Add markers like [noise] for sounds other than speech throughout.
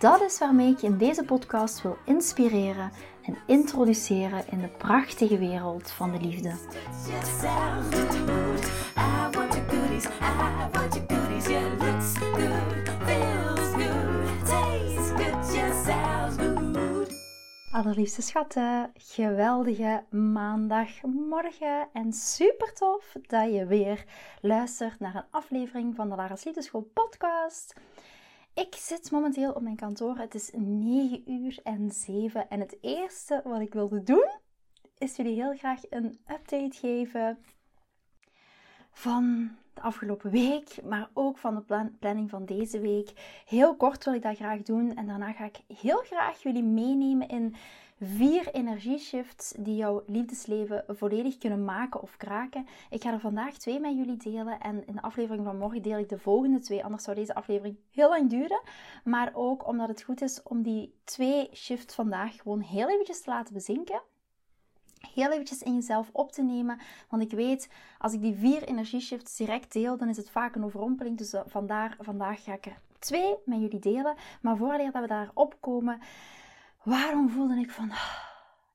Dat is waarmee ik je in deze podcast wil inspireren en introduceren in de prachtige wereld van de liefde. Allerliefste schatten, geweldige maandagmorgen en super tof dat je weer luistert naar een aflevering van de Lara's Liefdeschool podcast. Ik zit momenteel op mijn kantoor. Het is 9 uur en 7. En het eerste wat ik wilde doen, is jullie heel graag een update geven van de afgelopen week, maar ook van de planning van deze week. Heel kort wil ik dat graag doen en daarna ga ik heel graag jullie meenemen in vier energieshifts die jouw liefdesleven volledig kunnen maken of kraken. Ik ga er vandaag twee met jullie delen en in de aflevering van morgen deel ik de volgende twee, anders zou deze aflevering heel lang duren. Maar ook omdat het goed is om die twee shifts vandaag gewoon heel eventjes te laten bezinken heel eventjes in jezelf op te nemen. Want ik weet, als ik die vier energieshifts direct deel, dan is het vaak een overrompeling. Dus eh, vandaag ga ik er twee met jullie delen. Maar voordat we daarop komen, waarom voelde ik van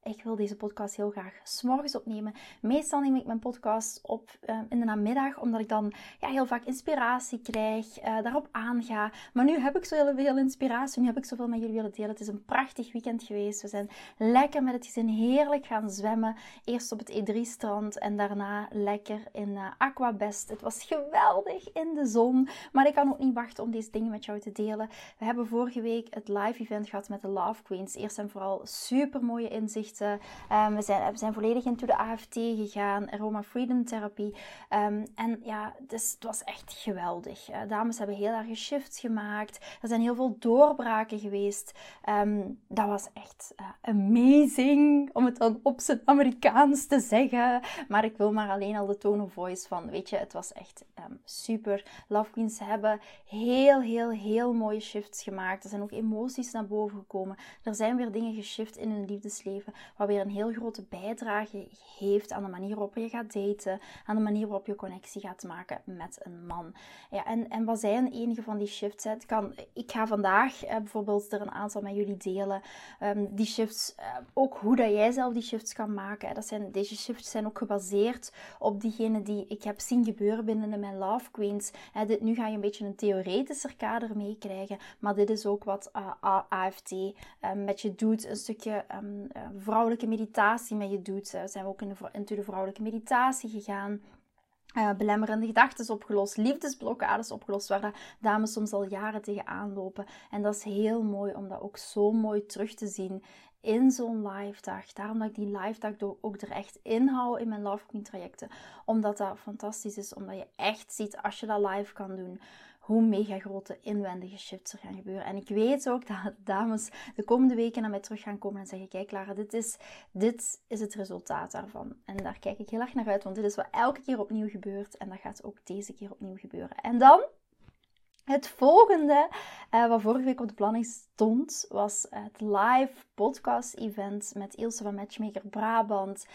ik wil deze podcast heel graag s'morgens opnemen. Meestal neem ik mijn podcast op uh, in de namiddag, omdat ik dan ja, heel vaak inspiratie krijg, uh, daarop aanga. Maar nu heb ik zo heel veel inspiratie, nu heb ik zoveel met jullie willen delen. Het is een prachtig weekend geweest. We zijn lekker met het gezin heerlijk gaan zwemmen. Eerst op het E3-strand en daarna lekker in uh, Aquabest. Het was geweldig in de zon, maar ik kan ook niet wachten om deze dingen met jou te delen. We hebben vorige week het live event gehad met de Love Queens. Eerst en vooral super mooie inzichten Ehm, we, zijn, we zijn volledig into de AFT gegaan, Aroma Freedom Therapie. Ehm, en ja, dus, het was echt geweldig. Uh, dames hebben heel erg shifts gemaakt. Er zijn heel veel doorbraken geweest. Ehm, dat was echt uh, amazing, om het dan op zijn Amerikaans te zeggen. Maar ik wil maar alleen al de tone of voice van, weet je, het was echt super. Love Queens hebben heel, heel, heel mooie shifts gemaakt. Er zijn ook emoties naar boven gekomen. Er zijn weer dingen geshift in hun liefdesleven wat weer een heel grote bijdrage heeft aan de manier waarop je gaat daten, aan de manier waarop je connectie gaat maken met een man. Ja, en, en wat zijn enige van die shifts? Het kan, ik ga vandaag eh, bijvoorbeeld er een aantal met jullie delen. Um, die shifts, uh, ook hoe dat jij zelf die shifts kan maken. Dat zijn, deze shifts zijn ook gebaseerd op diegene die ik heb zien gebeuren binnen mijn Love Queens. Dit, nu ga je een beetje een theoretischer kader meekrijgen, maar dit is ook wat uh, AFT met je doet. Een stukje um, vrouwelijke meditatie met je doet. Uh, zijn we ook in de, into de vrouwelijke meditatie gegaan. Uh, belemmerende gedachten opgelost, liefdesblokkades opgelost, waar dames soms al jaren tegenaan lopen. En dat is heel mooi om dat ook zo mooi terug te zien in zo'n live dag. Daarom dat ik die live dag ook er echt in hou in mijn Love Queen trajecten. Omdat dat fantastisch is, omdat je echt ziet als je dat live kan doen hoe mega grote inwendige shifts er gaan gebeuren. En ik weet ook [laughs] dat dames de komende weken naar mij terug gaan komen en zeggen: Kijk, Lara, dit is, dit is het resultaat daarvan. En daar kijk ik heel erg naar uit, want dit is wat elke keer opnieuw gebeurt. En dat gaat ook deze keer opnieuw gebeuren. En dan. Het volgende, uh, wat vorige week op de planning stond, was het live podcast-event met Ilse van Matchmaker Brabant.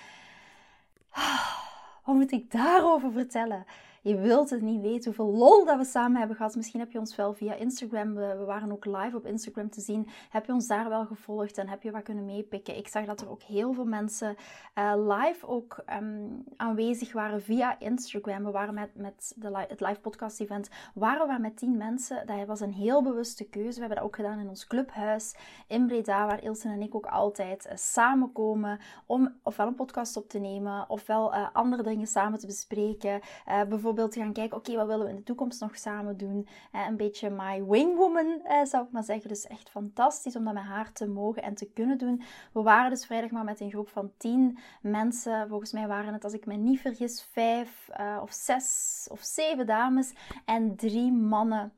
Wat moet ik daarover vertellen? Je wilt het niet weten hoeveel lol dat we samen hebben gehad. Misschien heb je ons wel via Instagram, we, waren ook live op Instagram te zien. Heb je ons daar wel gevolgd en heb je wat kunnen meepikken? Ik zag dat er ook heel veel mensen uh, live ook um, aanwezig waren via Instagram. We waren met, met de, het live podcast event, waren we met tien mensen. Dat was een heel bewuste keuze. We hebben dat ook gedaan in ons clubhuis in Breda, waar Ilse en ik ook altijd uh, samenkomen om ofwel een podcast op te nemen, ofwel uh, andere dingen samen te bespreken. bijvoorbeeld bijvoorbeeld gaan kijken, oké, wat willen we in de toekomst nog samen doen? Eh, een beetje my wingwoman, eh, zou ik maar zeggen. Dus echt fantastisch om dat met haar te mogen en te kunnen doen. We waren dus vrijdag maar met een groep van tien mensen. Volgens mij waren het, als ik me niet vergis, vijf uh, of zes of zeven dames en drie mannen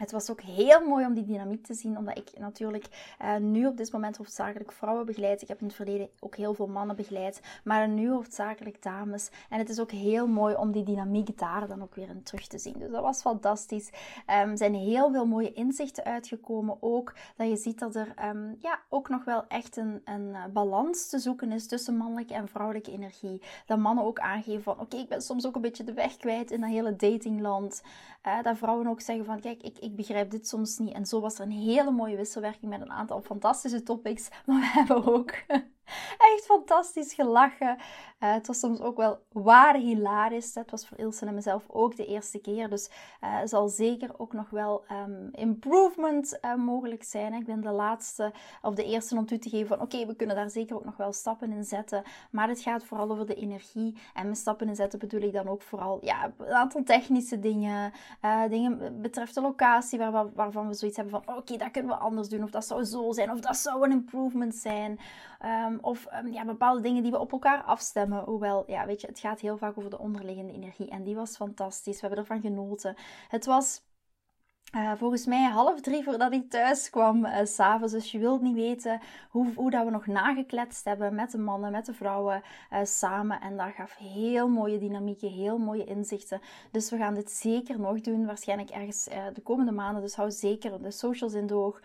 Het was ook heel mooi om die dynamiek te zien, omdat ik natuurlijk uh, nu op dit moment hoofdzakelijk vrouwen begeleid. Ik heb in het verleden ook heel veel mannen begeleid, maar nu hoofdzakelijk dames. En het is ook heel mooi om die dynamiek daar dan ook weer in terug te zien. Dus dat was fantastisch. Um, er zijn heel veel mooie inzichten uitgekomen. Ook dat je ziet dat er um, ja, ook nog wel echt een, een eh, balans te zoeken is tussen mannelijke en vrouwelijke energie. Dat mannen ook aangeven van oké, ik ben soms ook een beetje de weg kwijt in dat hele datingland. Uh, dat vrouwen ook zeggen van kijk, ik, ik begrijp dit soms niet. En zo was er een hele mooie wisselwerking met een aantal fantastische topics. [laughs] Maar we hebben ook [laughs] echt fantastisch gelachen. Uh, het was soms ook wel waar hilarisch. Het was voor Ilse en mezelf ook de eerste keer. Dus uh, zal zeker ook nog wel um, improvement uh, mogelijk zijn. Ik ben de laatste of de eerste om toe te geven van oké, we kunnen daar zeker ook nog wel stappen in zetten. Maar het gaat vooral over de energie. En met stappen in zetten bedoel ik dan ook vooral ja, een aantal technische dingen. dingen betreft de locatie waar, waarvan we zoiets hebben van oké, dat kunnen we anders doen. Of dat zou zo zijn. Of dat zou een improvement zijn. Um, of um, ja, bepaalde dingen die we op elkaar afstemmen. Hoewel, ja, weet je, het gaat heel vaak over de onderliggende energie. En die was fantastisch. We hebben ervan genoten. Het was uh, volgens mij half drie voordat ik thuis kwam, uh, s'avonds. Dus je wilt niet weten hoe, hoe dat we nog nagekletst hebben met de mannen, met de vrouwen uh, samen. En dat gaf heel mooie dynamieken, heel mooie inzichten. Dus we gaan dit zeker nog doen, waarschijnlijk ergens de komende maanden. Dus hou zeker de socials in de oog,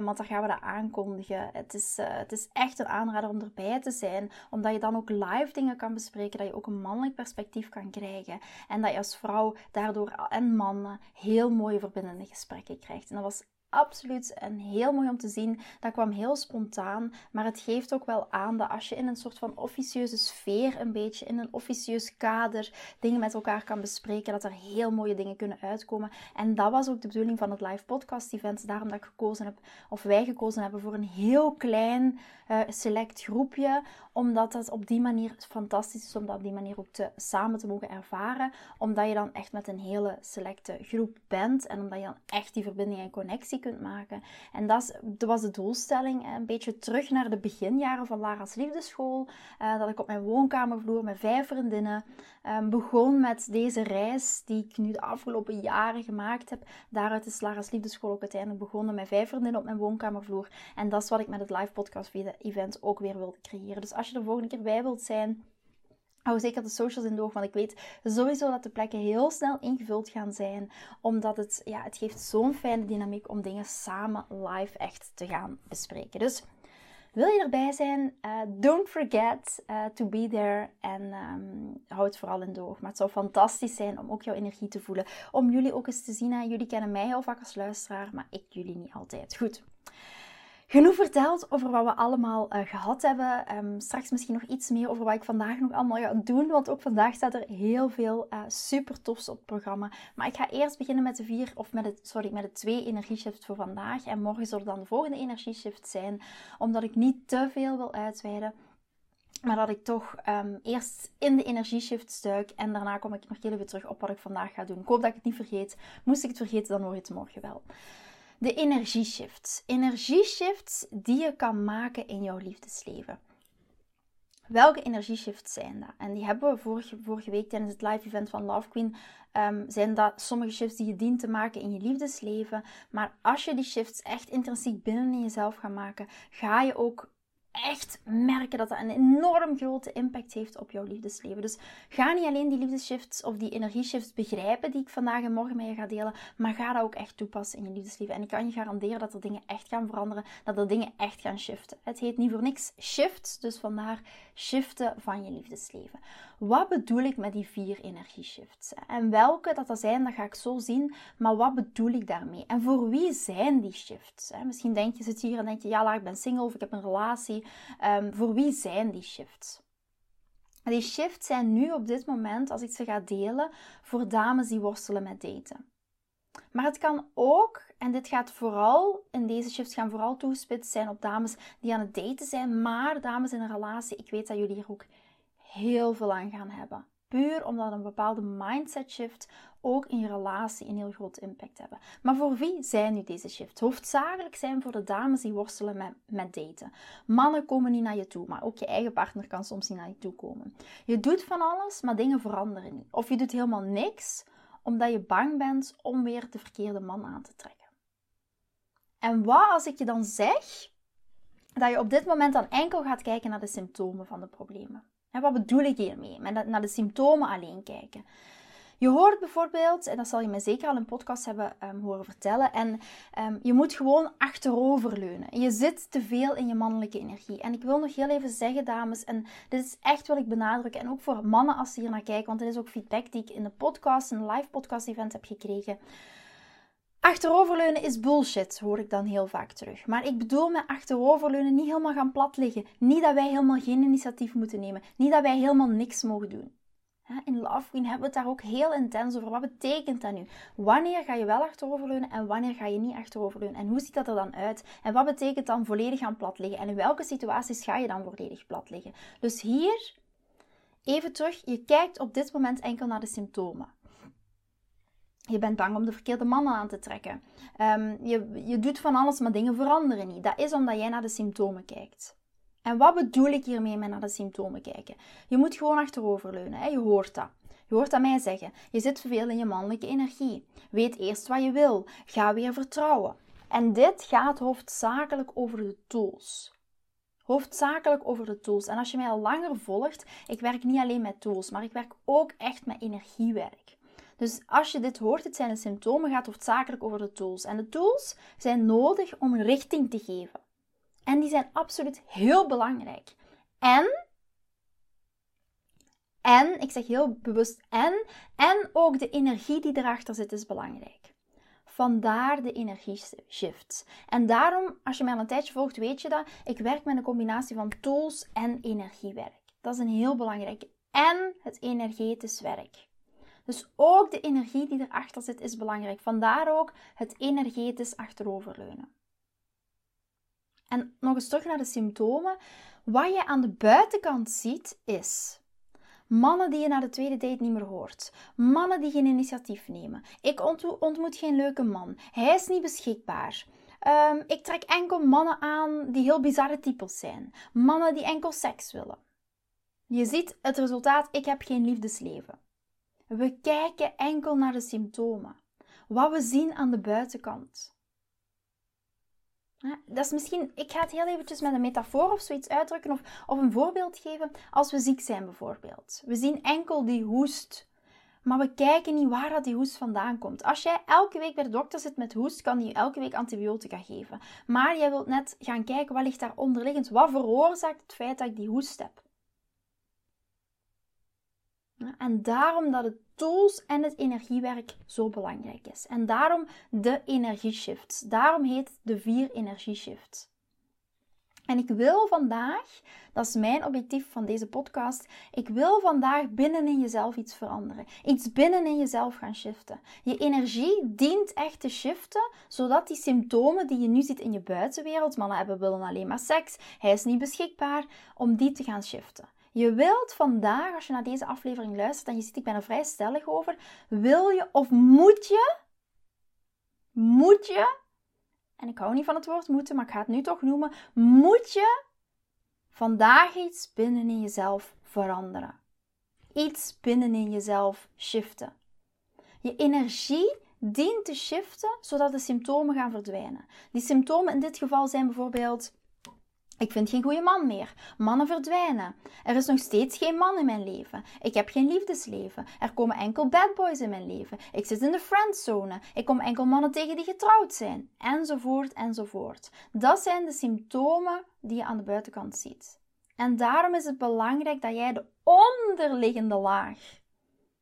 want dan gaan we dat aankondigen. Het is, het is echt een aanrader om erbij te zijn, omdat je dan ook live dingen kan bespreken, dat je ook een mannelijk perspectief kan krijgen. En dat je als vrouw daardoor en mannen heel mooie verbindingen gesprekken krijgt. En dat was absoluut en heel mooi om te zien. Dat kwam heel spontaan, maar het geeft ook wel aan dat als je in een soort van officieuze sfeer, een beetje in een officieus kader, dingen met elkaar kan bespreken, dat er heel mooie dingen kunnen uitkomen. En dat was ook de bedoeling van het live podcast event. Daarom dat ik gekozen heb, of wij gekozen hebben voor een heel klein uh, select groepje, omdat het op die manier fantastisch is om dat op die manier ook te, samen te mogen ervaren. Omdat je dan echt met een hele selecte groep bent en omdat je dan echt die verbinding en connectie kunt maken. En dat, was de doelstelling. Een beetje terug naar de beginjaren van Lara's Liefdeschool. Uh, dat ik op mijn woonkamervloer met vijf vriendinnen um, begon met deze reis die ik nu de afgelopen jaren gemaakt heb. Daaruit is Lara's Liefdeschool ook uiteindelijk begonnen met vijf vriendinnen op mijn woonkamervloer. En dat is wat ik met het live podcast event ook weer wilde creëren. Dus als je er volgende keer bij wilt zijn Hou zeker de socials in de oog, want ik weet sowieso dat de plekken heel snel ingevuld gaan zijn. Omdat het, ja, het geeft zo'n fijne dynamiek om dingen samen live echt te gaan bespreken. Dus wil je erbij zijn? Uh, don't forget uh, to be there. En um, hou het vooral in de oog. Maar het zou fantastisch zijn om ook jouw energie te voelen. Om jullie ook eens te zien. Jullie kennen mij heel vaak als luisteraar, maar ik jullie niet altijd. Goed. Genoeg verteld over wat we allemaal uh, gehad hebben. Um, straks misschien nog iets meer over wat ik vandaag nog allemaal ga doen. Want ook vandaag staat er heel veel uh, super tofs op het programma. Maar ik ga eerst beginnen met de vier, of met het, sorry, met de twee energieshifts voor vandaag. En morgen zullen dan de volgende energieshift zijn. Omdat ik niet te veel wil uitweiden. Maar dat ik toch um, eerst in de energieshift stuik. En daarna kom ik nog heel even terug op wat ik vandaag ga doen. Ik hoop dat ik het niet vergeet. Moest ik het vergeten, dan hoor je het morgen wel de energieshifts. Energieshifts die je kan maken in jouw liefdesleven. Welke energieshifts zijn dat? En die hebben we vorige, vorige week tijdens het live event van Love Queen. Um, zijn dat sommige shifts die je dient te maken in je liefdesleven. Maar als je die shifts echt intrinsiek binnen in jezelf gaat maken, ga je ook echt merken dat dat een enorm grote impact heeft op jouw liefdesleven. Dus ga niet alleen die liefdeshifts of die energieshifts begrijpen die ik vandaag en morgen met je ga delen, maar ga dat ook echt toepassen in je liefdesleven. En ik kan je garanderen dat er dingen echt gaan veranderen, dat er dingen echt gaan shiften. Het heet niet voor niks shift, dus vandaar shiften van je liefdesleven. Wat bedoel ik met die vier energieshifts? En welke dat er zijn, dat ga ik zo zien, maar wat bedoel ik daarmee? En voor wie zijn die shifts? Misschien denk je, zit hier en denk je, ja, ik ben single of ik heb een relatie. Um, voor wie zijn die shifts? Die shifts zijn nu op dit moment, als ik ze ga delen, voor dames die worstelen met daten. Maar het kan ook, en dit gaat vooral, in deze shifts gaan vooral toegespitst zijn op dames die aan het daten zijn, maar dames in een relatie, ik weet dat jullie hier ook heel veel aan gaan hebben. Puur omdat een bepaalde mindset shift ook in je relatie een heel groot impact hebben. Maar voor wie zijn nu deze shifts? Hoofdzakelijk zijn voor de dames die worstelen met, met daten. Mannen komen niet naar je toe, maar ook je eigen partner kan soms niet naar je toe komen. Je doet van alles, maar dingen veranderen niet. Of je doet helemaal niks, omdat je bang bent om weer de verkeerde man aan te trekken. En wat als ik je dan zeg dat je op dit moment dan enkel gaat kijken naar de symptomen van de problemen? En wat bedoel ik hiermee? Met naar de symptomen alleen kijken. Je hoort bijvoorbeeld, en dat zal je mij zeker al in podcast hebben um, horen vertellen, en um, je moet gewoon achteroverleunen. Je zit te veel in je mannelijke energie. En ik wil nog heel even zeggen, dames, en dit is echt wat ik benadrukken, en ook voor mannen als ze hier naar kijken, want dit is ook feedback die ik in de podcast, in een live podcast event heb gekregen. Achteroverleunen is bullshit, hoor ik dan heel vaak terug. Maar ik bedoel met achteroverleunen niet helemaal gaan plat liggen. Niet dat wij helemaal geen initiatief moeten nemen. Niet dat wij helemaal niks mogen doen. In Love Queen hebben we het daar ook heel intens over. Wat betekent dat nu? Wanneer ga je wel achteroverleunen en wanneer ga je niet achteroverleunen? En hoe ziet dat er dan uit? En wat betekent dan volledig aan plat liggen? En in welke situaties ga je dan volledig plat liggen? Dus hier, even terug, je kijkt op dit moment enkel naar de symptomen. Je bent bang om de verkeerde mannen aan te trekken. Um, je, je doet van alles, maar dingen veranderen niet. Dat is omdat jij naar de symptomen kijkt. En wat bedoel ik hiermee met naar de symptomen kijken? Je moet gewoon achteroverleunen. Hè? Je hoort dat. Je hoort dat mij zeggen. Je zit veel in je mannelijke energie. Weet eerst wat je wil. Ga weer vertrouwen. En dit gaat hoofdzakelijk over de tools. Hoofdzakelijk over de tools. En als je mij al langer volgt, ik werk niet alleen met tools, maar ik werk ook echt met energiewerk. Dus als je dit hoort, het zijn de symptomen, gaat hoofdzakelijk over de tools. En de tools zijn nodig om richting te geven. En die zijn absoluut heel belangrijk. En, en, ik zeg heel bewust en, en ook de energie die erachter zit is belangrijk. Vandaar de energieshift. En daarom, als je mij al een tijdje volgt, weet je dat ik werk met een combinatie van tools en energiewerk. Dat is een heel belangrijk. En het energetisch werk. Dus ook de energie die erachter zit is belangrijk. Vandaar ook het energetisch achteroverleunen. En nog eens terug naar de symptomen. Wat je aan de buitenkant ziet is mannen die je na de tweede date niet meer hoort. Mannen die geen initiatief nemen. Ik ontmoet geen leuke man. Hij is niet beschikbaar. Um, ik trek enkel mannen aan die heel bizarre types zijn. Mannen die enkel seks willen. Je ziet het resultaat: ik heb geen liefdesleven. We kijken enkel naar de symptomen. Wat we zien aan de buitenkant. Dat is misschien, ik ga het heel eventjes met een metafoor of zoiets uitdrukken of, of een voorbeeld geven. Als we ziek zijn bijvoorbeeld. We zien enkel die hoest, maar we kijken niet waar dat die hoest vandaan komt. Als jij elke week bij de dokter zit met hoest, kan die elke week antibiotica geven. Maar jij wilt net gaan kijken wat ligt daar onderliggend. Wat veroorzaakt het feit dat ik die hoest heb? En daarom dat het tools en het energiewerk zo belangrijk is. En daarom de energieshifts. Daarom heet de vier energieshifts. En ik wil vandaag, dat is mijn objectief van deze podcast, ik wil vandaag binnenin jezelf iets veranderen. Iets binnenin jezelf gaan shiften. Je energie dient echt te shiften, zodat die symptomen die je nu ziet in je buitenwereld, mannen hebben willen alleen maar seks, hij is niet beschikbaar, om die te gaan shiften. Je wilt vandaag, als je naar deze aflevering luistert en je ziet, ik ben er vrij stellig over, wil je of moet je, moet je, en ik hou niet van het woord moeten, maar ik ga het nu toch noemen, moet je vandaag iets binnenin jezelf veranderen. Iets binnenin jezelf shiften. Je energie dient te shiften zodat de symptomen gaan verdwijnen. Die symptomen in dit geval zijn bijvoorbeeld ik vind geen goede man meer. Mannen verdwijnen. Er is nog steeds geen man in mijn leven. Ik heb geen liefdesleven. Er komen enkel bad boys in mijn leven. Ik zit in de friendzone. Ik kom enkel mannen tegen die getrouwd zijn. Enzovoort, enzovoort. Dat zijn de symptomen die je aan de buitenkant ziet. En daarom is het belangrijk dat jij de onderliggende laag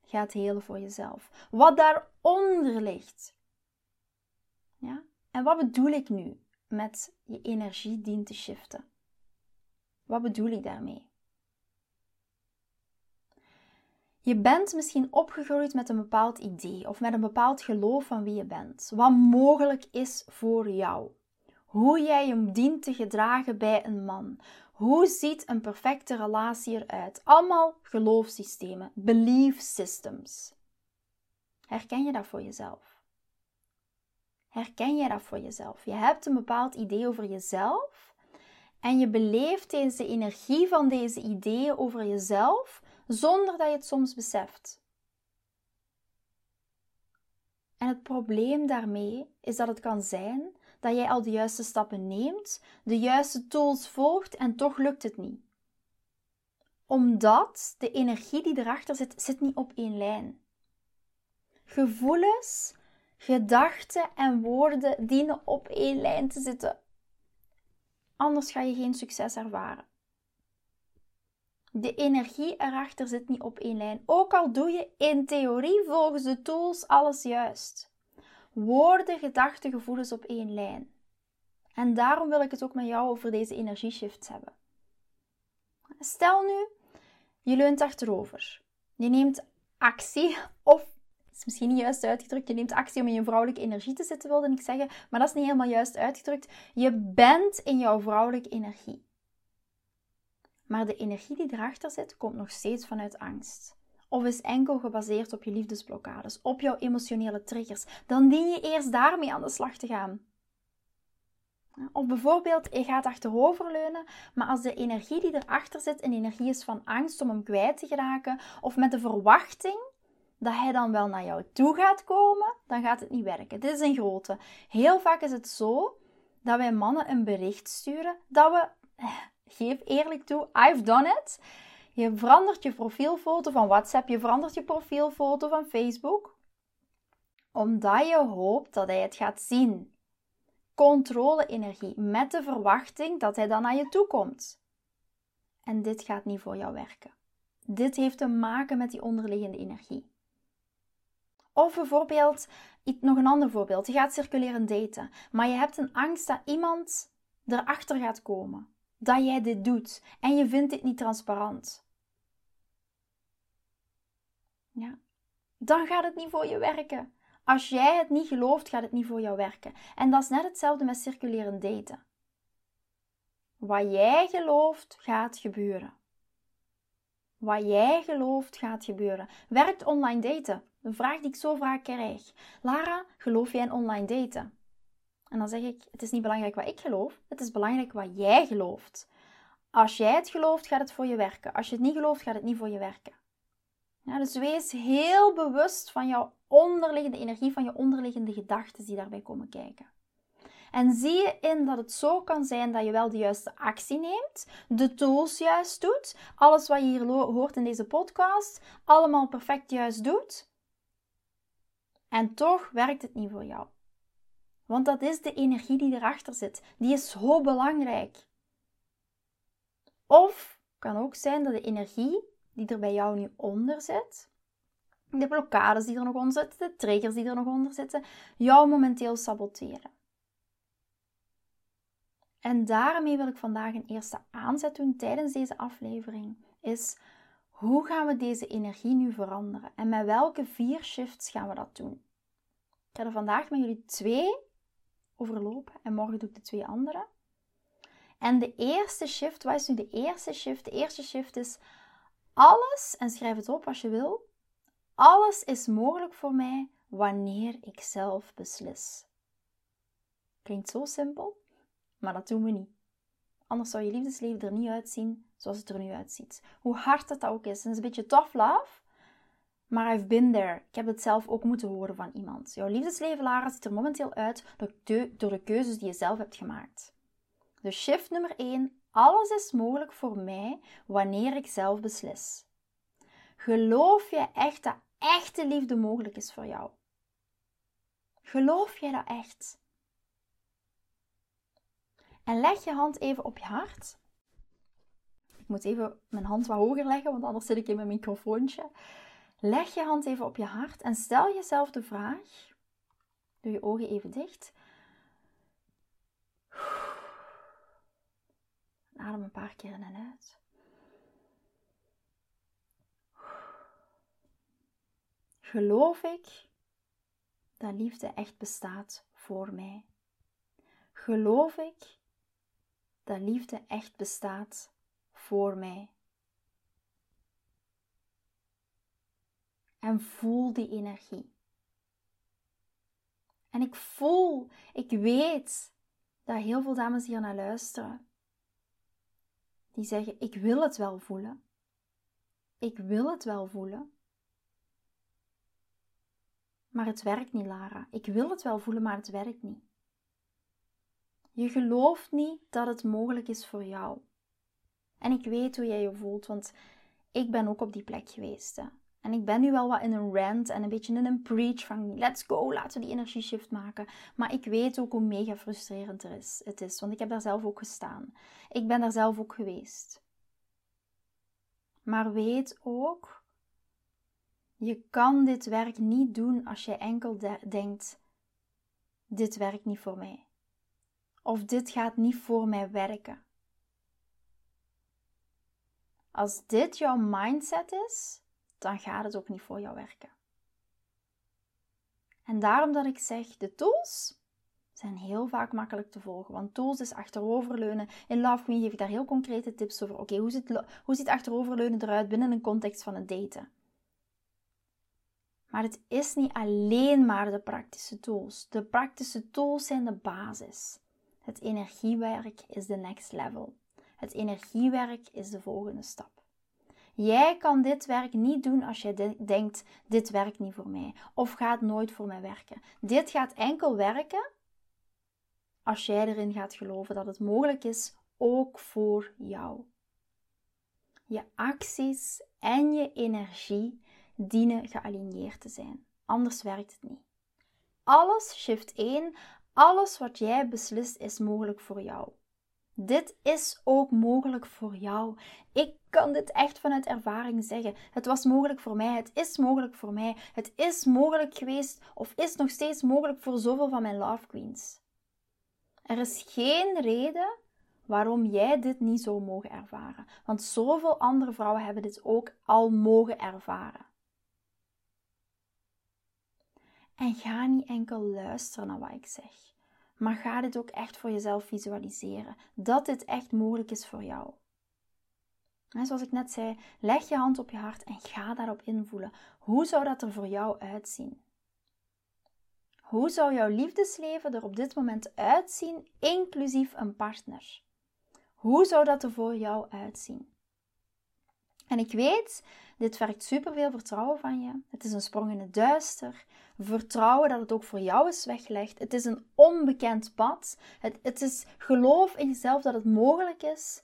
gaat helen voor jezelf. Wat daaronder ligt. Ja? En wat bedoel ik nu met je energie dient te shiften? Wat bedoel ik daarmee? Je bent misschien opgegroeid met een bepaald idee of met een bepaald geloof van wie je bent. Wat mogelijk is voor jou. Hoe jij je dient te gedragen bij een man. Hoe ziet een perfecte relatie eruit? Allemaal geloofssystemen, belief systems. Herken je dat voor jezelf? Herken je dat voor jezelf? Je hebt een bepaald idee over jezelf en je beleeft deze energie van deze ideeën over jezelf zonder dat je het soms beseft. En het probleem daarmee is dat het kan zijn dat jij al de juiste stappen neemt, de juiste tools volgt en toch lukt het niet? Omdat de energie die erachter zit, zit niet op één lijn. Gevoelens, gedachten en woorden dienen op één lijn te zitten. Anders ga je geen succes ervaren. De energie erachter zit niet op één lijn. Ook al doe je in theorie volgens de tools alles juist. Woorden, gedachten, gevoelens op één lijn. En daarom wil ik het ook met jou over deze energieshifts hebben. Stel nu, je leunt achterover. Je neemt actie, [laughs] of is misschien niet juist uitgedrukt, je neemt actie om in je vrouwelijke energie te zitten, wilde ik zeggen, maar dat is niet helemaal juist uitgedrukt. Je bent in jouw vrouwelijke energie. Maar de energie die erachter zit, komt nog steeds vanuit angst. Of is enkel gebaseerd op je liefdesblokkades, op jouw emotionele triggers. Dan dien je eerst daarmee aan de slag te gaan. Of bijvoorbeeld, je gaat achteroverleunen, maar als de energie die erachter zit een energie is van angst om hem kwijt te geraken, of met de verwachting dat hij dan wel naar jou toe gaat komen, dan gaat het niet werken. Dit is een grote. Heel vaak is het zo dat wij mannen een bericht sturen dat we, eh, geef eerlijk toe, I've done it. Je verandert je profielfoto van WhatsApp, je verandert je profielfoto van Facebook, omdat je hoopt dat hij het gaat zien controle-energie met de verwachting dat hij dan naar je toe komt. En dit gaat niet voor jou werken. Dit heeft te maken met die onderliggende energie. Of bijvoorbeeld, nog een ander voorbeeld. Je gaat circuleren daten, maar je hebt een angst dat iemand erachter gaat komen. Dat jij dit doet en je vindt dit niet transparant. Ja, dan gaat het niet voor je werken. Als jij het niet gelooft, gaat het niet voor jou werken. En dat is net hetzelfde met circuleren daten. Wat jij gelooft, gaat gebeuren. Wat jij gelooft, gaat gebeuren. Werkt online daten? De vraag die ik zo vaak krijg. Lara, geloof jij in online daten? En dan zeg ik, het is niet belangrijk wat ik geloof, het is belangrijk wat jij gelooft. Als jij het gelooft, gaat het voor je werken. Als je het niet gelooft, gaat het niet voor je werken. Ja, dus wees heel bewust van jouw onderliggende energie, van je onderliggende gedachten die daarbij komen kijken. En zie je in dat het zo kan zijn dat je wel de juiste actie neemt, de tools juist doet, alles wat je hier hoort in deze podcast, allemaal perfect juist doet. En toch werkt het niet voor jou. Want dat is de energie die erachter zit. Die is zo belangrijk. Of kan ook zijn dat de energie die er bij jou nu onder zit, de blokkades die er nog onder zitten, de triggers die er nog onder zitten, jou momenteel saboteren. En daarmee wil ik vandaag een eerste aanzet doen tijdens deze aflevering. Is hoe gaan we deze energie nu veranderen? En met welke vier shifts gaan we dat doen? Ik ga er vandaag met jullie twee overlopen en morgen doe ik de twee andere. En de eerste shift, wat is nu de eerste shift? De eerste shift is alles, en schrijf het op als je wil, alles is mogelijk voor mij wanneer ik zelf beslis. Klinkt zo simpel, maar dat doen we niet. Anders zou je liefdesleven er niet uitzien zoals het er nu uitziet. Hoe hard het ook is. Het is een beetje tough love, maar I've been there. Ik heb het zelf ook moeten horen van iemand. Jouw liefdesleven, Lara, ziet er momenteel uit door de keuzes die je zelf hebt gemaakt. Dus shift nummer 1. Alles is mogelijk voor mij wanneer ik zelf beslis. Geloof je echt dat echte liefde mogelijk is voor jou? Geloof jij dat echt? En leg je hand even op je hart. Ik moet even mijn hand wat hoger leggen, want anders zit ik in mijn microfoontje. Leg je hand even op je hart en stel jezelf de vraag. Doe je ogen even dicht. Adem een paar keer in en uit. Geloof ik dat liefde echt bestaat voor mij? Geloof ik dat liefde echt bestaat voor mij? En voel die energie. En ik voel, ik weet dat heel veel dames hier naar luisteren, die zeggen: Ik wil het wel voelen. Ik wil het wel voelen. Maar het werkt niet, Lara. Ik wil het wel voelen, maar het werkt niet. Je gelooft niet dat het mogelijk is voor jou. En ik weet hoe jij je voelt, want ik ben ook op die plek geweest. Hè. En ik ben nu wel wat in een rant en een beetje in een preach van let's go, laten we die energieshift maken. Maar ik weet ook hoe mega frustrerend er is, het is, want ik heb daar zelf ook gestaan. Ik ben daar zelf ook geweest. Maar weet ook, je kan dit werk niet doen als je enkel denkt, dit werkt niet voor mij. Of dit gaat niet voor mij werken. Als dit jouw mindset is, dan gaat het ook niet voor jou werken. En daarom dat ik zeg, de tools zijn heel vaak makkelijk te volgen. Want tools is achteroverleunen. In Love Queen geef ik daar heel concrete tips over. Oké, hoe, hoe ziet achteroverleunen eruit binnen een context van het daten? Maar het is niet alleen maar de praktische tools. De praktische tools zijn de basis. Het energiewerk is de next level. Het energiewerk is de volgende stap. Jij kan dit werk niet doen als je denkt: dit werkt niet voor mij of gaat nooit voor mij werken. Dit gaat enkel werken als jij erin gaat geloven dat het mogelijk is, ook voor jou. Je acties en je energie dienen gealigneerd te zijn. Anders werkt het niet. Alles, shift 1, alles wat jij beslist is mogelijk voor jou. Dit is ook mogelijk voor jou. Ik kan dit echt vanuit ervaring zeggen. Het was mogelijk voor mij. Het is mogelijk voor mij. Het is mogelijk geweest of is nog steeds mogelijk voor zoveel van mijn love queens. Er is geen reden waarom jij dit niet zou mogen ervaren. Want zoveel andere vrouwen hebben dit ook al mogen ervaren. En ga niet enkel luisteren naar wat ik zeg. Maar ga dit ook echt voor jezelf visualiseren. Dat dit echt mogelijk is voor jou. En zoals ik net zei, leg je hand op je hart en ga daarop invoelen. Hoe zou dat er voor jou uitzien? Hoe zou jouw liefdesleven er op dit moment uitzien, inclusief een partner? Hoe zou dat er voor jou uitzien? En ik weet, dit vergt superveel vertrouwen van je. Het is een sprong in het duister. Vertrouwen dat het ook voor jou is weggelegd. Het is een onbekend pad. Het, het is geloof in jezelf dat het mogelijk is.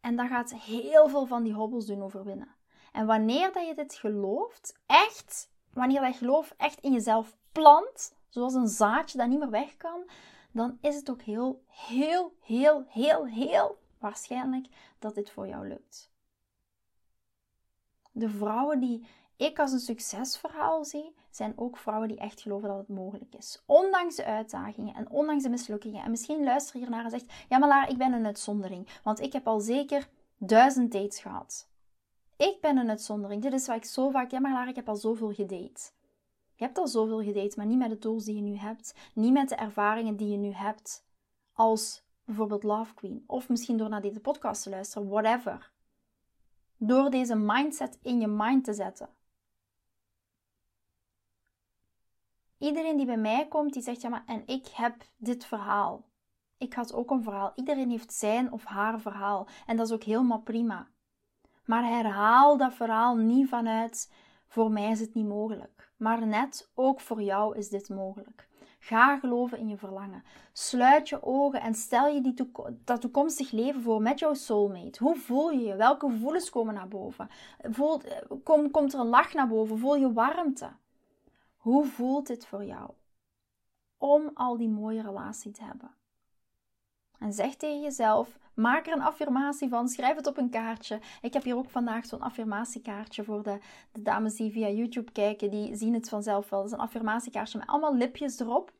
En dat gaat heel veel van die hobbels doen overwinnen. En wanneer dat je dit gelooft, echt, wanneer dat geloof echt in jezelf plant, zoals een zaadje dat niet meer weg kan, dan is het ook heel, heel, heel, heel, heel waarschijnlijk dat dit voor jou lukt. De vrouwen die ik als een succesverhaal zie, zijn ook vrouwen die echt geloven dat het mogelijk is. Ondanks de uitdagingen en ondanks de mislukkingen. En misschien luister je hiernaar en zegt: Ja, maar Lara, ik ben een uitzondering. Want ik heb al zeker duizend dates gehad. Ik ben een uitzondering. Dit is wat ik zo vaak. Ja, maar Lara, ik heb al zoveel gedate. Je hebt al zoveel gedate, maar niet met de tools die je nu hebt. Niet met de ervaringen die je nu hebt. Als bijvoorbeeld Love Queen. Of misschien door naar deze podcast te luisteren. Whatever. Door deze mindset in je mind te zetten. Iedereen die bij mij komt, die zegt ja, maar en ik heb dit verhaal. Ik had ook een verhaal. Iedereen heeft zijn of haar verhaal. En dat is ook helemaal prima. Maar herhaal dat verhaal niet vanuit voor mij is het niet mogelijk. Maar net ook voor jou is dit mogelijk. Ga geloven in je verlangen. Sluit je ogen en stel je die dat toekomstig leven voor met jouw soulmate. Hoe voel je je? Welke gevoelens komen naar boven? Voel, kom, komt er een lach naar boven? Voel je warmte? Hoe voelt dit voor jou? Om al die mooie relatie te hebben. En zeg tegen jezelf: maak er een affirmatie van, schrijf het op een kaartje. Ik heb hier ook vandaag zo'n affirmatiekaartje voor de, de, dames die via YouTube kijken, die zien het vanzelf wel. Dat is een affirmatiekaartje met allemaal lipjes erop.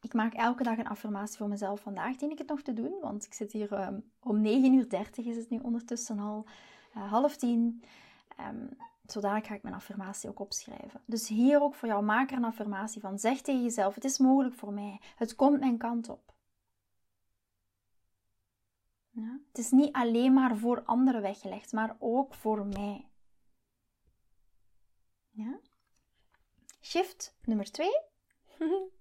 Ik maak elke dag een affirmatie voor mezelf. Vandaag dien ik het nog te doen, want ik zit hier um, om 9.30 uur is het nu ondertussen al, uh, half tien. Um, Zodanig ga ik mijn affirmatie ook opschrijven. Dus hier ook voor jou, maak er een affirmatie van. Zeg tegen jezelf: Het is mogelijk voor mij. Het komt mijn kant op. Ja? Het is niet alleen maar voor anderen weggelegd, maar ook voor mij. Ja? Shift nummer 2. [laughs]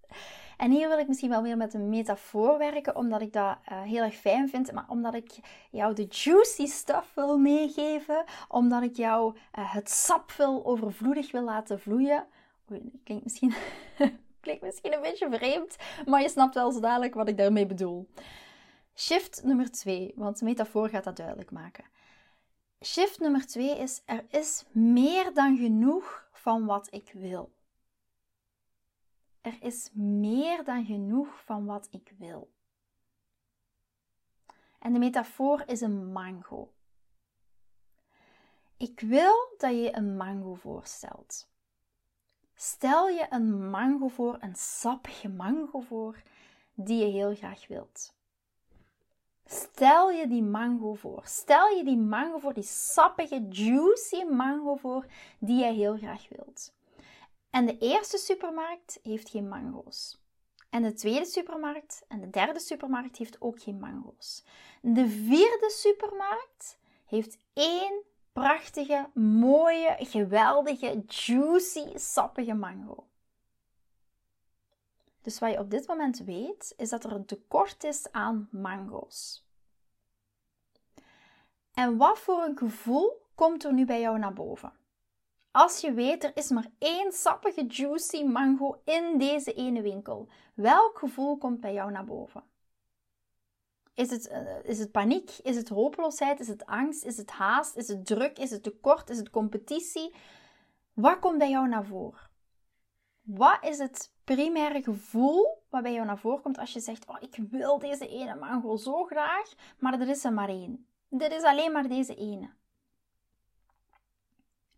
En hier wil ik misschien wel weer met een metafoor werken, omdat ik dat uh, heel erg fijn vind, maar omdat ik jou de juicy stuff wil meegeven, omdat ik jou uh, het sap wil overvloedig wil laten vloeien. Oei, klinkt misschien, [laughs] klinkt misschien een beetje vreemd, maar je snapt wel zo dadelijk wat ik daarmee bedoel. Shift nummer twee, want de metafoor gaat dat duidelijk maken. Shift nummer twee is: er is meer dan genoeg van wat ik wil. Er is meer dan genoeg van wat ik wil. En de metafoor is een mango. Ik wil dat je een mango voorstelt. Stel je een mango voor, een sappige mango voor, die je heel graag wilt. Stel je die mango voor. Stel je die mango voor, die sappige, juicy mango voor, die je heel graag wilt. En de eerste supermarkt heeft geen mango's. En de tweede supermarkt en de derde supermarkt heeft ook geen mango's. De vierde supermarkt heeft één prachtige, mooie, geweldige, juicy, sappige mango. Dus wat je op dit moment weet, is dat er een tekort is aan mango's. En wat voor een gevoel komt er nu bij jou naar boven? Als je weet, er is maar één sappige, juicy mango in deze ene winkel. Welk gevoel komt bij jou naar boven? Is het, uh, is het paniek? Is het hopeloosheid? Is het angst? Is het haast? Is het druk? Is het tekort? Is het competitie? Wat komt bij jou naar voren? Wat is het primaire gevoel wat bij jou naar voren komt als je zegt: Oh, ik wil deze ene mango zo graag, maar er is er maar één. Dit is alleen maar deze ene.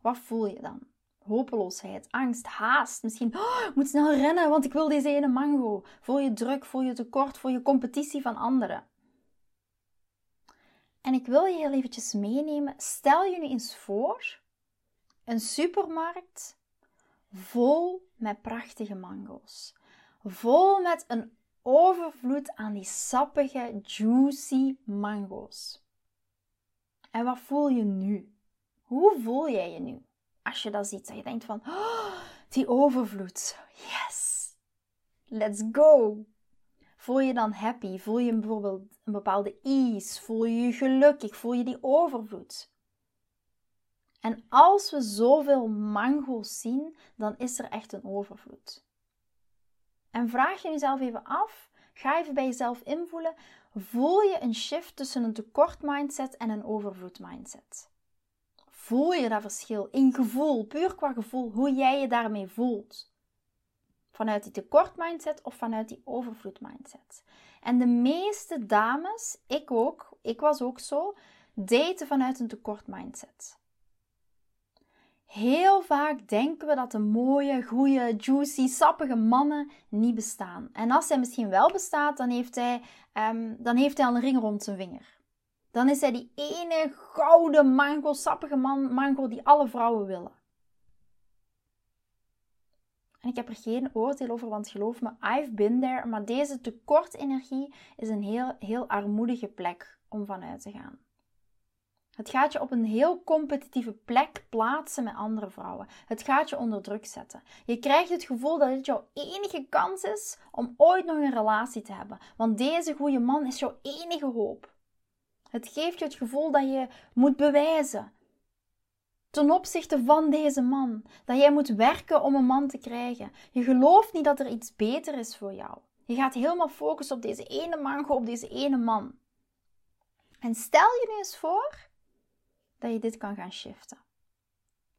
Wat voel je dan? Hopeloosheid, angst, haast. Misschien, oh, ik moet snel rennen, want ik wil deze ene mango. Voel je druk, voel je tekort, voel je competitie van anderen. En ik wil je heel eventjes meenemen. Stel je nu eens voor een supermarkt vol met prachtige mango's. Vol met een overvloed aan die sappige, juicy mango's. En wat voel je nu? Hoe voel jij je nu als je dat ziet? Dat je denkt van, oh, die overvloed. Yes! Let's go! Voel je dan happy? Voel je bijvoorbeeld een bepaalde ease? Voel je je gelukkig? Voel je die overvloed? En als we zoveel mango's zien, dan is er echt een overvloed. En vraag je jezelf even af, ga even bij jezelf invoelen, voel je een shift tussen een tekort mindset en een overvloed mindset? Voel je dat verschil in gevoel, puur qua gevoel, hoe jij je daarmee voelt? Vanuit die tekort mindset of vanuit die overvloed mindset? En de meeste dames, ik ook, ik was ook zo, daten vanuit een tekort mindset. Heel vaak denken we dat de mooie, goede, juicy, sappige mannen niet bestaan. En als hij misschien wel bestaat, dan heeft hij, um, dan heeft hij al een ring rond zijn vinger. Dan is hij die ene gouden mango, sappige man, mango die alle vrouwen willen. En ik heb er geen oordeel over, want geloof me, I've been there. Maar deze tekortenergie is een heel, heel armoedige plek om vanuit te gaan. Het gaat je op een heel competitieve plek plaatsen met andere vrouwen. Het gaat je onder druk zetten. Je krijgt het gevoel dat dit jouw enige kans is om ooit nog een relatie te hebben. Want deze goede man is jouw enige hoop. Het geeft je het gevoel dat je moet bewijzen. Ten opzichte van deze man. Dat jij moet werken om een man te krijgen. Je gelooft niet dat er iets beter is voor jou. Je gaat helemaal focussen op deze ene man, op deze ene man. En stel je nu eens voor dat je dit kan gaan shiften.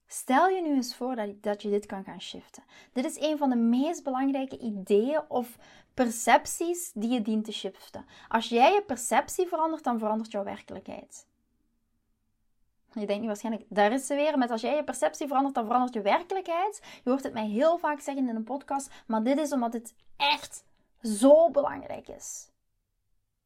Stel je nu eens voor dat, dat je dit kan gaan shiften. Dit is een van de meest belangrijke ideeën of percepties die je dient te shiften. Als jij je perceptie verandert, dan verandert jouw werkelijkheid. Je denkt nu waarschijnlijk, daar is ze weer, met als jij je perceptie verandert, dan verandert je werkelijkheid. Je hoort het mij heel vaak zeggen in een podcast, maar dit is omdat het echt zo belangrijk is.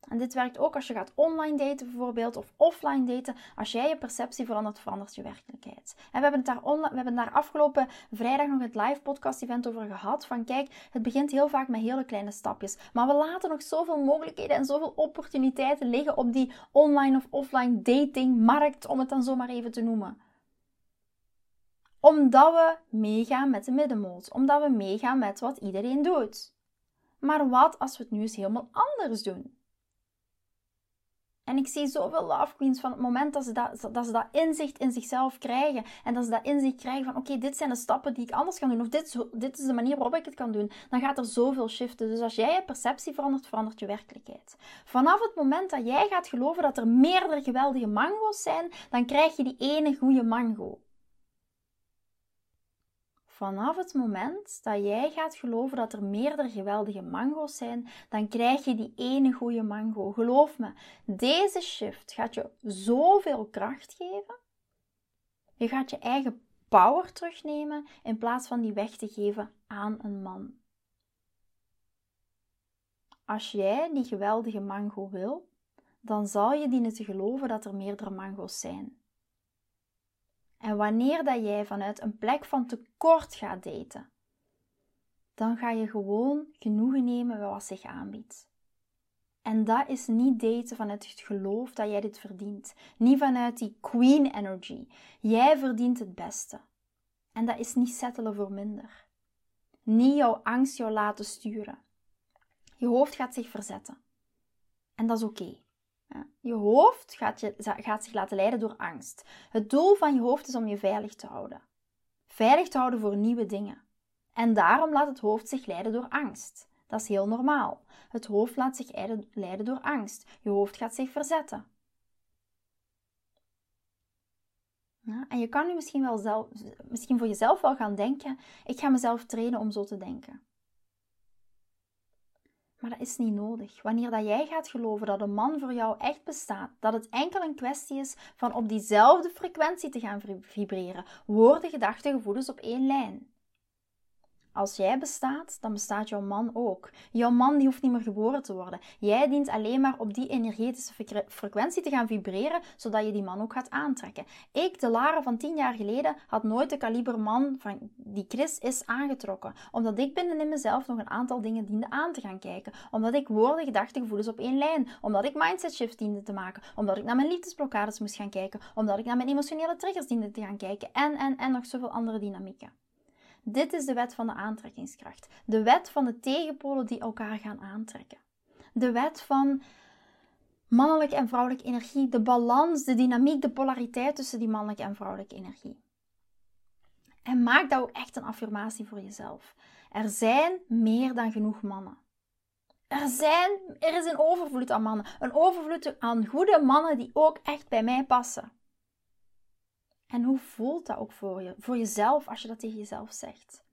En dit werkt ook als je gaat online daten bijvoorbeeld of offline daten. Als jij je perceptie verandert, verandert je werkelijkheid. En we hebben, het daar we hebben daar afgelopen vrijdag nog het live podcast event over gehad. Van kijk, het begint heel vaak met hele kleine stapjes. Maar we laten nog zoveel mogelijkheden en zoveel opportuniteiten liggen op die online of offline dating markt, om het dan zomaar even te noemen omdat we meegaan met de middenmoot. Omdat we meegaan met wat iedereen doet. Maar wat als we het nu eens helemaal anders doen? En ik zie zoveel love queens van het moment dat ze dat, dat, ze dat inzicht in zichzelf krijgen. En dat ze dat inzicht krijgen van oké, dit zijn de stappen die ik anders kan doen. Of dit, dit is de manier waarop ik het kan doen. Dan gaat er zoveel shiften. Dus als jij je perceptie verandert, verandert je werkelijkheid. Vanaf het moment dat jij gaat geloven dat er meerdere geweldige mango's zijn, dan krijg je die ene goede mango. Vanaf het moment dat jij gaat geloven dat er meerdere geweldige mango's zijn, dan krijg je die ene goede mango. Geloof me, deze shift gaat je zoveel kracht geven. Je gaat je eigen power terugnemen in plaats van die weg te geven aan een man. Als jij die geweldige mango wil, dan zal je dienen te geloven dat er meerdere mango's zijn. En wanneer dat jij vanuit een plek van tekort gaat daten, dan ga je gewoon genoegen nemen wat zich aanbiedt. En dat is niet daten vanuit het geloof dat jij dit verdient. Niet vanuit die queen energy. Jij verdient het beste. En dat is niet settelen voor minder. Niet jouw angst jou laten sturen. Je hoofd gaat zich verzetten. En dat is oké. Je hoofd gaat, je, gaat zich laten leiden door angst. Het doel van je hoofd is om je veilig te houden. Veilig te houden voor nieuwe dingen. En daarom laat het hoofd zich leiden door angst. Dat is heel normaal. Het hoofd laat zich leiden door angst. Je hoofd gaat zich verzetten. En je kan nu misschien, wel zelf, misschien voor jezelf wel gaan denken: ik ga mezelf trainen om zo te denken. Maar dat is niet nodig. Wanneer dat jij gaat geloven dat een man voor jou echt bestaat, dat het enkel een kwestie is van op diezelfde frequentie te gaan vibreren, worden gedachten, gevoelens op één lijn. Als jij bestaat, dan bestaat jouw man ook. Jouw man die hoeft niet meer geboren te worden. Jij dient alleen maar op die energetische frequentie te gaan vibreren, zodat je die man ook gaat aantrekken. Ik, de Lara van tien jaar geleden, had nooit de kaliber man van die Chris is aangetrokken. Omdat ik binnenin mezelf nog een aantal dingen diende aan te gaan kijken. Omdat ik woorden, gedachten, gevoelens op één lijn. Omdat ik mindset shift diende te maken. Omdat ik naar mijn liefdesblokkades moest gaan kijken. Omdat ik naar mijn emotionele triggers diende te gaan kijken. En, en, en nog zoveel andere dynamieken. Dit is de wet van de aantrekkingskracht. De wet van de tegenpolen die elkaar gaan aantrekken. De wet van mannelijke en vrouwelijke energie. De balans, de dynamiek, de polariteit tussen die mannelijke en vrouwelijke energie. En maak dat ook echt een affirmatie voor jezelf. Er zijn meer dan genoeg mannen. Er, zijn, er is een overvloed aan mannen. Een overvloed aan goede mannen die ook echt bij mij passen. En hoe voelt dat ook voor je, voor jezelf als je dat tegen jezelf zegt?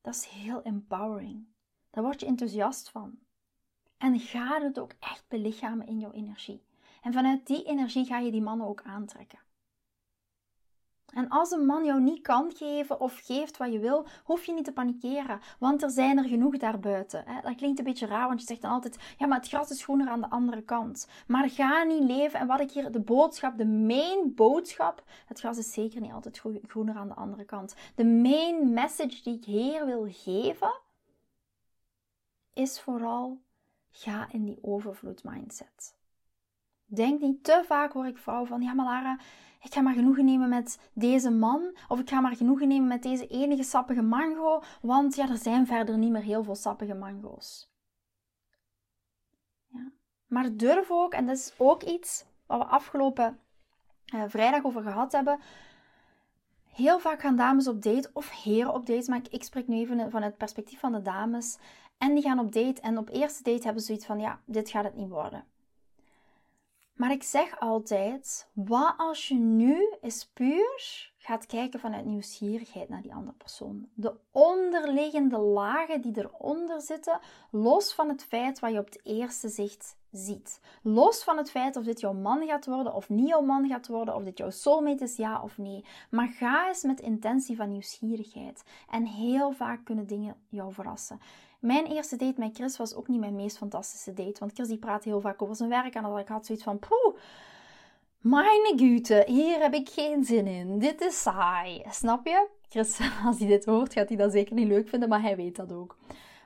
Dat is heel empowering. Daar word je enthousiast van. En ga het ook echt belichamen in jouw energie. En vanuit die energie ga je die mannen ook aantrekken. En als een man jou niet kan geven of geeft wat je wil, hoef je niet te panikeren, want er zijn er genoeg daarbuiten. Dat klinkt een beetje raar, want je zegt dan altijd: ja, maar het gras is groener aan de andere kant. Maar ga niet leven. En wat ik hier, de boodschap, de main boodschap: het gras is zeker niet altijd groener aan de andere kant. De main message die ik hier wil geven, is vooral: ga in die overvloed mindset. Denk niet te vaak hoor ik vrouwen van: ja, maar Lara ik ga maar genoegen nemen met deze man. Of ik ga maar genoegen nemen met deze enige sappige mango. Want ja, er zijn verder niet meer heel veel sappige mango's. Ja. Maar durf ook, en dat is ook iets wat we afgelopen uh, vrijdag over gehad hebben. Heel vaak gaan dames op date of heren op date, maar ik, ik spreek nu even van het perspectief van de dames. En die gaan op date en op eerste date hebben ze zoiets van, ja, dit gaat het niet worden. Maar ik zeg altijd: wat als je nu eens puur gaat kijken vanuit nieuwsgierigheid naar die andere persoon? De onderliggende lagen die eronder zitten, los van het feit wat je op het eerste zicht ziet. Los van het feit of dit jouw man gaat worden of niet jouw man gaat worden, of dit jouw soulmate is, ja of nee. Maar ga eens met intentie van nieuwsgierigheid. En heel vaak kunnen dingen jou verrassen. Mijn eerste date met Chris was ook niet mijn meest fantastische date. Want Chris die praat heel vaak over zijn werk. En ik had zoiets van, poeh, mijn güte, hier heb ik geen zin in. Dit is saai. Snap je? Chris, [laughs] als hij dit hoort, gaat hij dat zeker niet leuk vinden. Maar hij weet dat ook.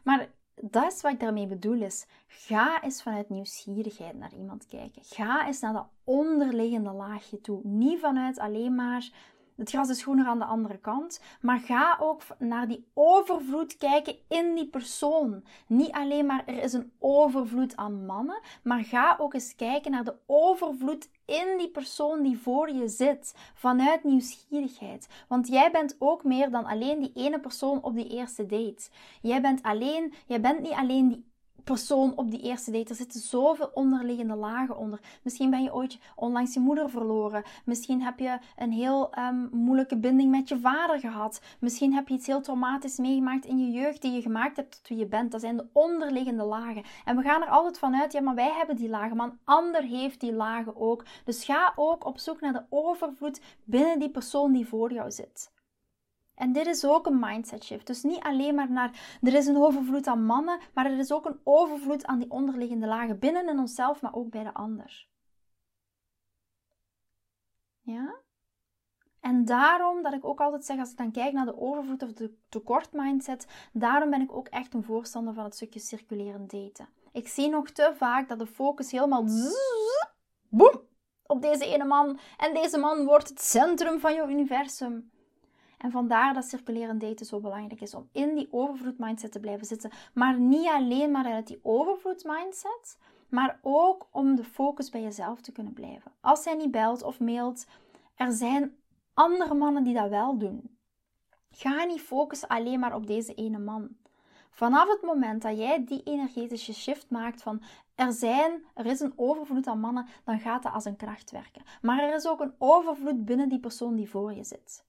Maar dat is wat ik daarmee bedoel is. Ga eens vanuit nieuwsgierigheid naar iemand kijken. Ga eens naar dat onderliggende laagje toe. Niet vanuit alleen maar het gras is groener aan de andere kant. Maar ga ook naar die overvloed kijken in die persoon. Niet alleen maar er is een overvloed aan mannen, maar ga ook eens kijken naar de overvloed in die persoon die voor je zit. Vanuit nieuwsgierigheid. Want jij bent ook meer dan alleen die ene persoon op die eerste date. Jij bent alleen, jij bent niet alleen die persoon op die eerste date. Er zitten zoveel onderliggende lagen onder. Misschien ben je ooit onlangs je moeder verloren. Misschien heb je een heel um, moeilijke binding met je vader gehad. Misschien heb je iets heel traumatisch meegemaakt in je jeugd die je gemaakt hebt tot wie je bent. Dat zijn de onderliggende lagen. En we gaan er altijd vanuit, ja, maar wij hebben die lagen, maar een ander heeft die lagen ook. Dus ga ook op zoek naar de overvloed binnen die persoon die voor jou zit. En dit is ook een mindset shift. Dus niet alleen maar naar er is een overvloed aan mannen, maar er is ook een overvloed aan die onderliggende lagen binnen in onszelf, maar ook bij de ander. Ja? En daarom dat ik ook altijd zeg, als ik dan kijk naar de overvloed of de tekort mindset, daarom ben ik ook echt een voorstander van het stukje circulerend daten. Ik zie nog te vaak dat de focus helemaal boem, op deze ene man en deze man wordt het centrum van je universum. En vandaar dat circulerend daten zo belangrijk is om in die overvloed mindset te blijven zitten. Maar niet alleen maar uit die overvloed mindset, maar ook om de focus bij jezelf te kunnen blijven. Als hij niet belt of mailt, er zijn andere mannen die dat wel doen. Ga niet focussen alleen maar op deze ene man. Vanaf het moment dat jij die energetische shift maakt van er zijn, er is een overvloed aan mannen, dan gaat dat als een kracht werken. Maar er is ook een overvloed binnen die persoon die voor je zit.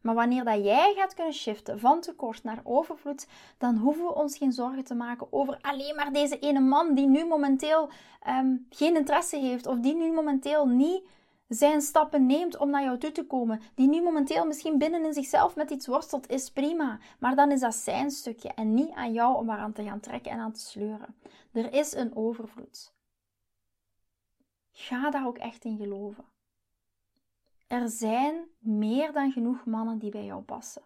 Maar wanneer dat jij gaat kunnen shiften van tekort naar overvloed, dan hoeven we ons geen zorgen te maken over alleen maar deze ene man die nu momenteel ehm, geen interesse heeft of die nu momenteel niet zijn stappen neemt om naar jou toe te komen, die nu momenteel misschien binnen in zichzelf met iets worstelt, is prima. Maar dan is dat zijn stukje en niet aan jou om eraan te gaan trekken en aan te sleuren. Er is een overvloed. Ga daar ook echt in geloven. Er zijn meer dan genoeg mannen die bij jou passen.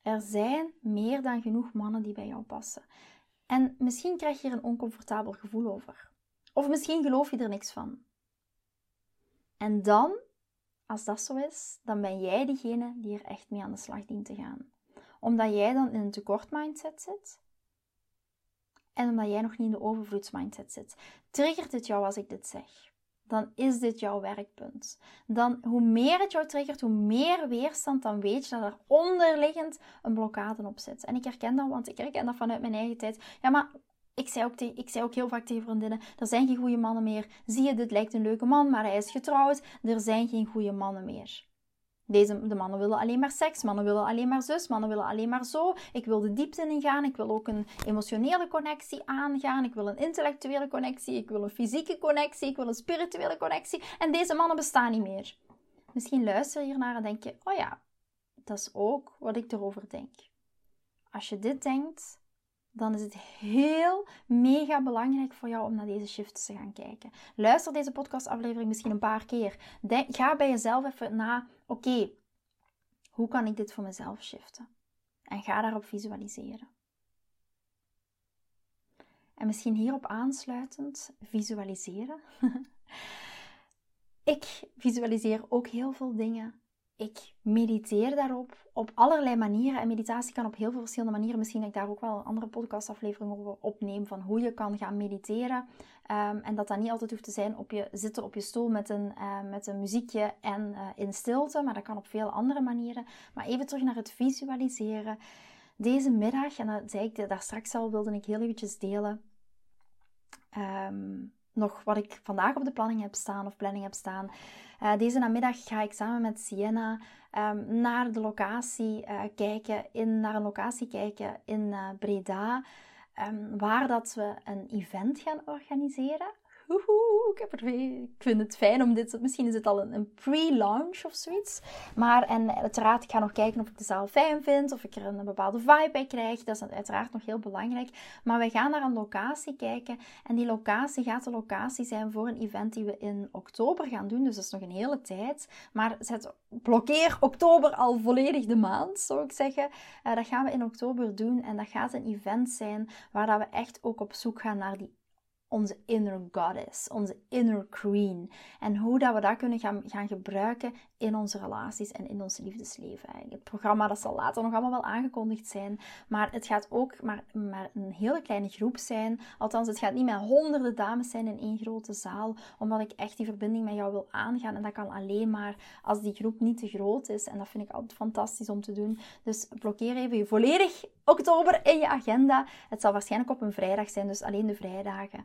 Er zijn meer dan genoeg mannen die bij jou passen. En misschien krijg je er een oncomfortabel gevoel over. Of misschien geloof je er niks van. En dan, als dat zo is, dan ben jij degene die er echt mee aan de slag dient te gaan. Omdat jij dan in een tekort mindset zit. En omdat jij nog niet in de overvloedsmindset zit. Triggert het jou als ik dit zeg? Dan is dit jouw werkpunt. Dan hoe meer het jou triggert, hoe meer weerstand, dan weet je dat er onderliggend een blokkade op zit. En ik herken dat, want ik herken dat vanuit mijn eigen tijd. Ja, maar ik zei, ook ik zei ook heel vaak tegen vriendinnen: er zijn geen goede mannen meer. Zie je, dit lijkt een leuke man, maar hij is getrouwd. Er zijn geen goede mannen meer. Deze, de mannen willen alleen maar seks, mannen willen alleen maar zus, mannen willen alleen maar zo. Ik wil de diepte in gaan, ik wil ook een emotionele connectie aangaan, ik wil een intellectuele connectie, ik wil een fysieke connectie, ik wil een spirituele connectie. En deze mannen bestaan niet meer. Misschien luister je hiernaar en denk je, oh ja, dat is ook wat ik erover denk. Als je dit denkt, dan is het heel mega belangrijk voor jou om naar deze shifts te gaan kijken. Luister deze podcastaflevering misschien een paar keer. Denk, ga bij jezelf even na, oké, hoe kan ik dit voor mezelf shiften? En ga daarop visualiseren. En misschien hierop aansluitend visualiseren. [laughs] ik visualiseer ook heel veel dingen ik mediteer daarop op allerlei manieren. En meditatie kan op heel veel verschillende manieren. Misschien dat ik daar ook wel een andere podcastaflevering over opneem. Van hoe je kan gaan mediteren. Ehm, en dat dat niet altijd hoeft te zijn op je zitten op je stoel met een, uh, met een muziekje en uh, in stilte. Maar dat kan op veel andere manieren. Maar even terug naar het visualiseren. Deze middag, en dat zei ik daar straks al, wilde ik heel eventjes delen. Um, nog wat ik vandaag op de planning heb staan of planning heb staan. Uh, deze namiddag ga ik samen met Sienna um, naar de locatie uh, kijken, in, naar een locatie kijken in uh, Breda, um, waar dat we een event gaan organiseren ik, heb er, ik vind het fijn om dit, misschien is het al een, pre-launch of zoiets. Maar, en uiteraard, ik ga nog kijken of ik de zaal fijn vind, of ik er een bepaalde vibe bij krijg. Dat is uiteraard nog heel belangrijk. Maar we gaan naar een locatie kijken. En die locatie gaat de locatie zijn voor een event die we in oktober gaan doen. Dus dat is nog een hele tijd. Maar zet, blokkeer oktober al volledig de maand, zou ik zeggen. Uh, dat gaan we in oktober doen. En dat gaat een event zijn waar dat we echt ook op zoek gaan naar die onze inner goddess, onze inner queen. En hoe dat we dat kunnen gaan, gaan gebruiken in onze relaties en in ons liefdesleven. Het programma dat zal later nog allemaal wel aangekondigd zijn, maar het gaat ook maar, maar een hele kleine groep zijn. Althans, het gaat niet met honderden dames zijn in één grote zaal, omdat ik echt die verbinding met jou wil aangaan. En dat kan alleen maar als die groep niet te groot is. En dat vind ik altijd fantastisch om te doen. Dus blokkeer even je volledig oktober in je agenda. Het zal waarschijnlijk op een vrijdag zijn, dus alleen de vrijdagen.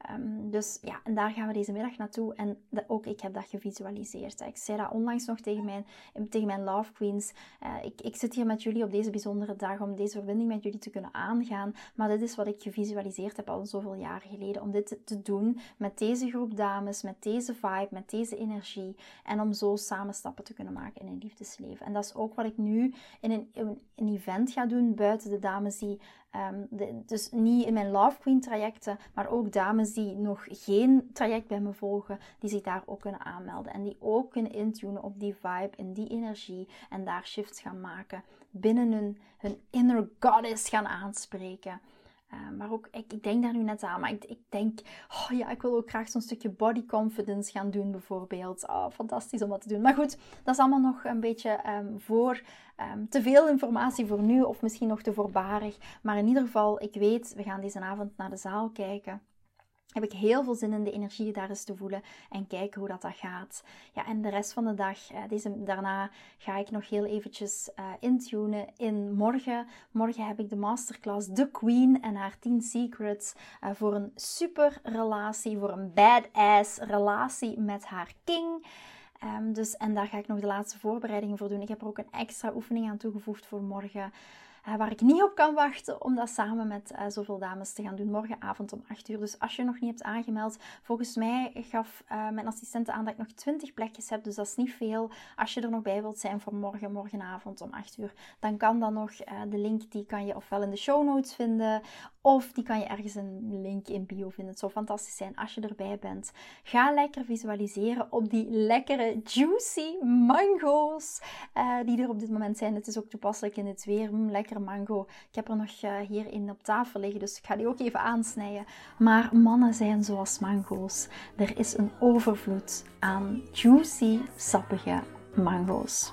Ehm, dus ja, en daar gaan we deze middag naartoe. En ook ik heb dat gevisualiseerd. Ik zei dat onlangs nog tegen mijn, tegen mijn Love Queens. Uh, ik, ik zit hier met jullie op deze bijzondere dag om deze verbinding met jullie te kunnen aangaan. Maar dit is wat ik gevisualiseerd heb al zoveel jaren geleden. Om dit te doen met deze groep dames, met deze vibe, met deze energie. En om zo samen stappen te kunnen maken in een liefdesleven. En dat is ook wat ik nu in een, een event ga doen buiten de dames die Ehm, dus niet in mijn Love Queen trajecten, maar ook dames die nog geen traject bij me volgen, die zich daar ook kunnen aanmelden. En die ook kunnen intunen op die vibe en die energie en daar shifts gaan maken. Binnen hun, hun inner goddess gaan aanspreken. Uh, maar ook, ik, ik, denk daar nu net aan, maar ik, ik denk, oh ja, ik wil ook graag zo'n stukje body confidence gaan doen bijvoorbeeld. Oh, fantastisch om dat te doen. Maar goed, dat is allemaal nog een beetje um, voor um, te veel informatie voor nu of misschien nog te voorbarig. Maar in ieder geval, ik weet, we gaan deze avond naar de zaal kijken heb ik heel veel zin in de energie daar eens te voelen en kijken hoe dat, dat gaat. Ja, en de rest van de dag, eh, deze, daarna ga ik nog heel eventjes uh, intunen in morgen. Morgen heb ik de masterclass The Queen en haar 10 secrets uh, voor een super relatie, voor een badass relatie met haar king. Um, dus, en daar ga ik nog de laatste voorbereidingen voor doen. Ik heb er ook een extra oefening aan toegevoegd voor morgen. Uh, waar ik niet op kan wachten om dat samen met uh, zoveel dames te gaan doen morgenavond om 8 uur. Dus als je nog niet hebt aangemeld, volgens mij gaf uh, mijn assistente aan dat ik nog 20 plekjes heb. Dus dat is niet veel. Als je er nog bij wilt zijn voor morgen, morgenavond om 8 uur, dan kan dan nog. de link die kan je ofwel in de show notes vinden, of die kan je ergens een link in bio vinden. Het zou fantastisch zijn als je erbij bent. Ga lekker visualiseren op die lekkere, juicy mango's die er op dit moment zijn. Het is ook toepasselijk in het weer. Mm, lekker mango. Ik heb er nog uh, hier in op tafel liggen, dus ik ga die ook even aansnijden. Maar mannen zijn zoals mango's. Er is een overvloed aan juicy, sappige mango's.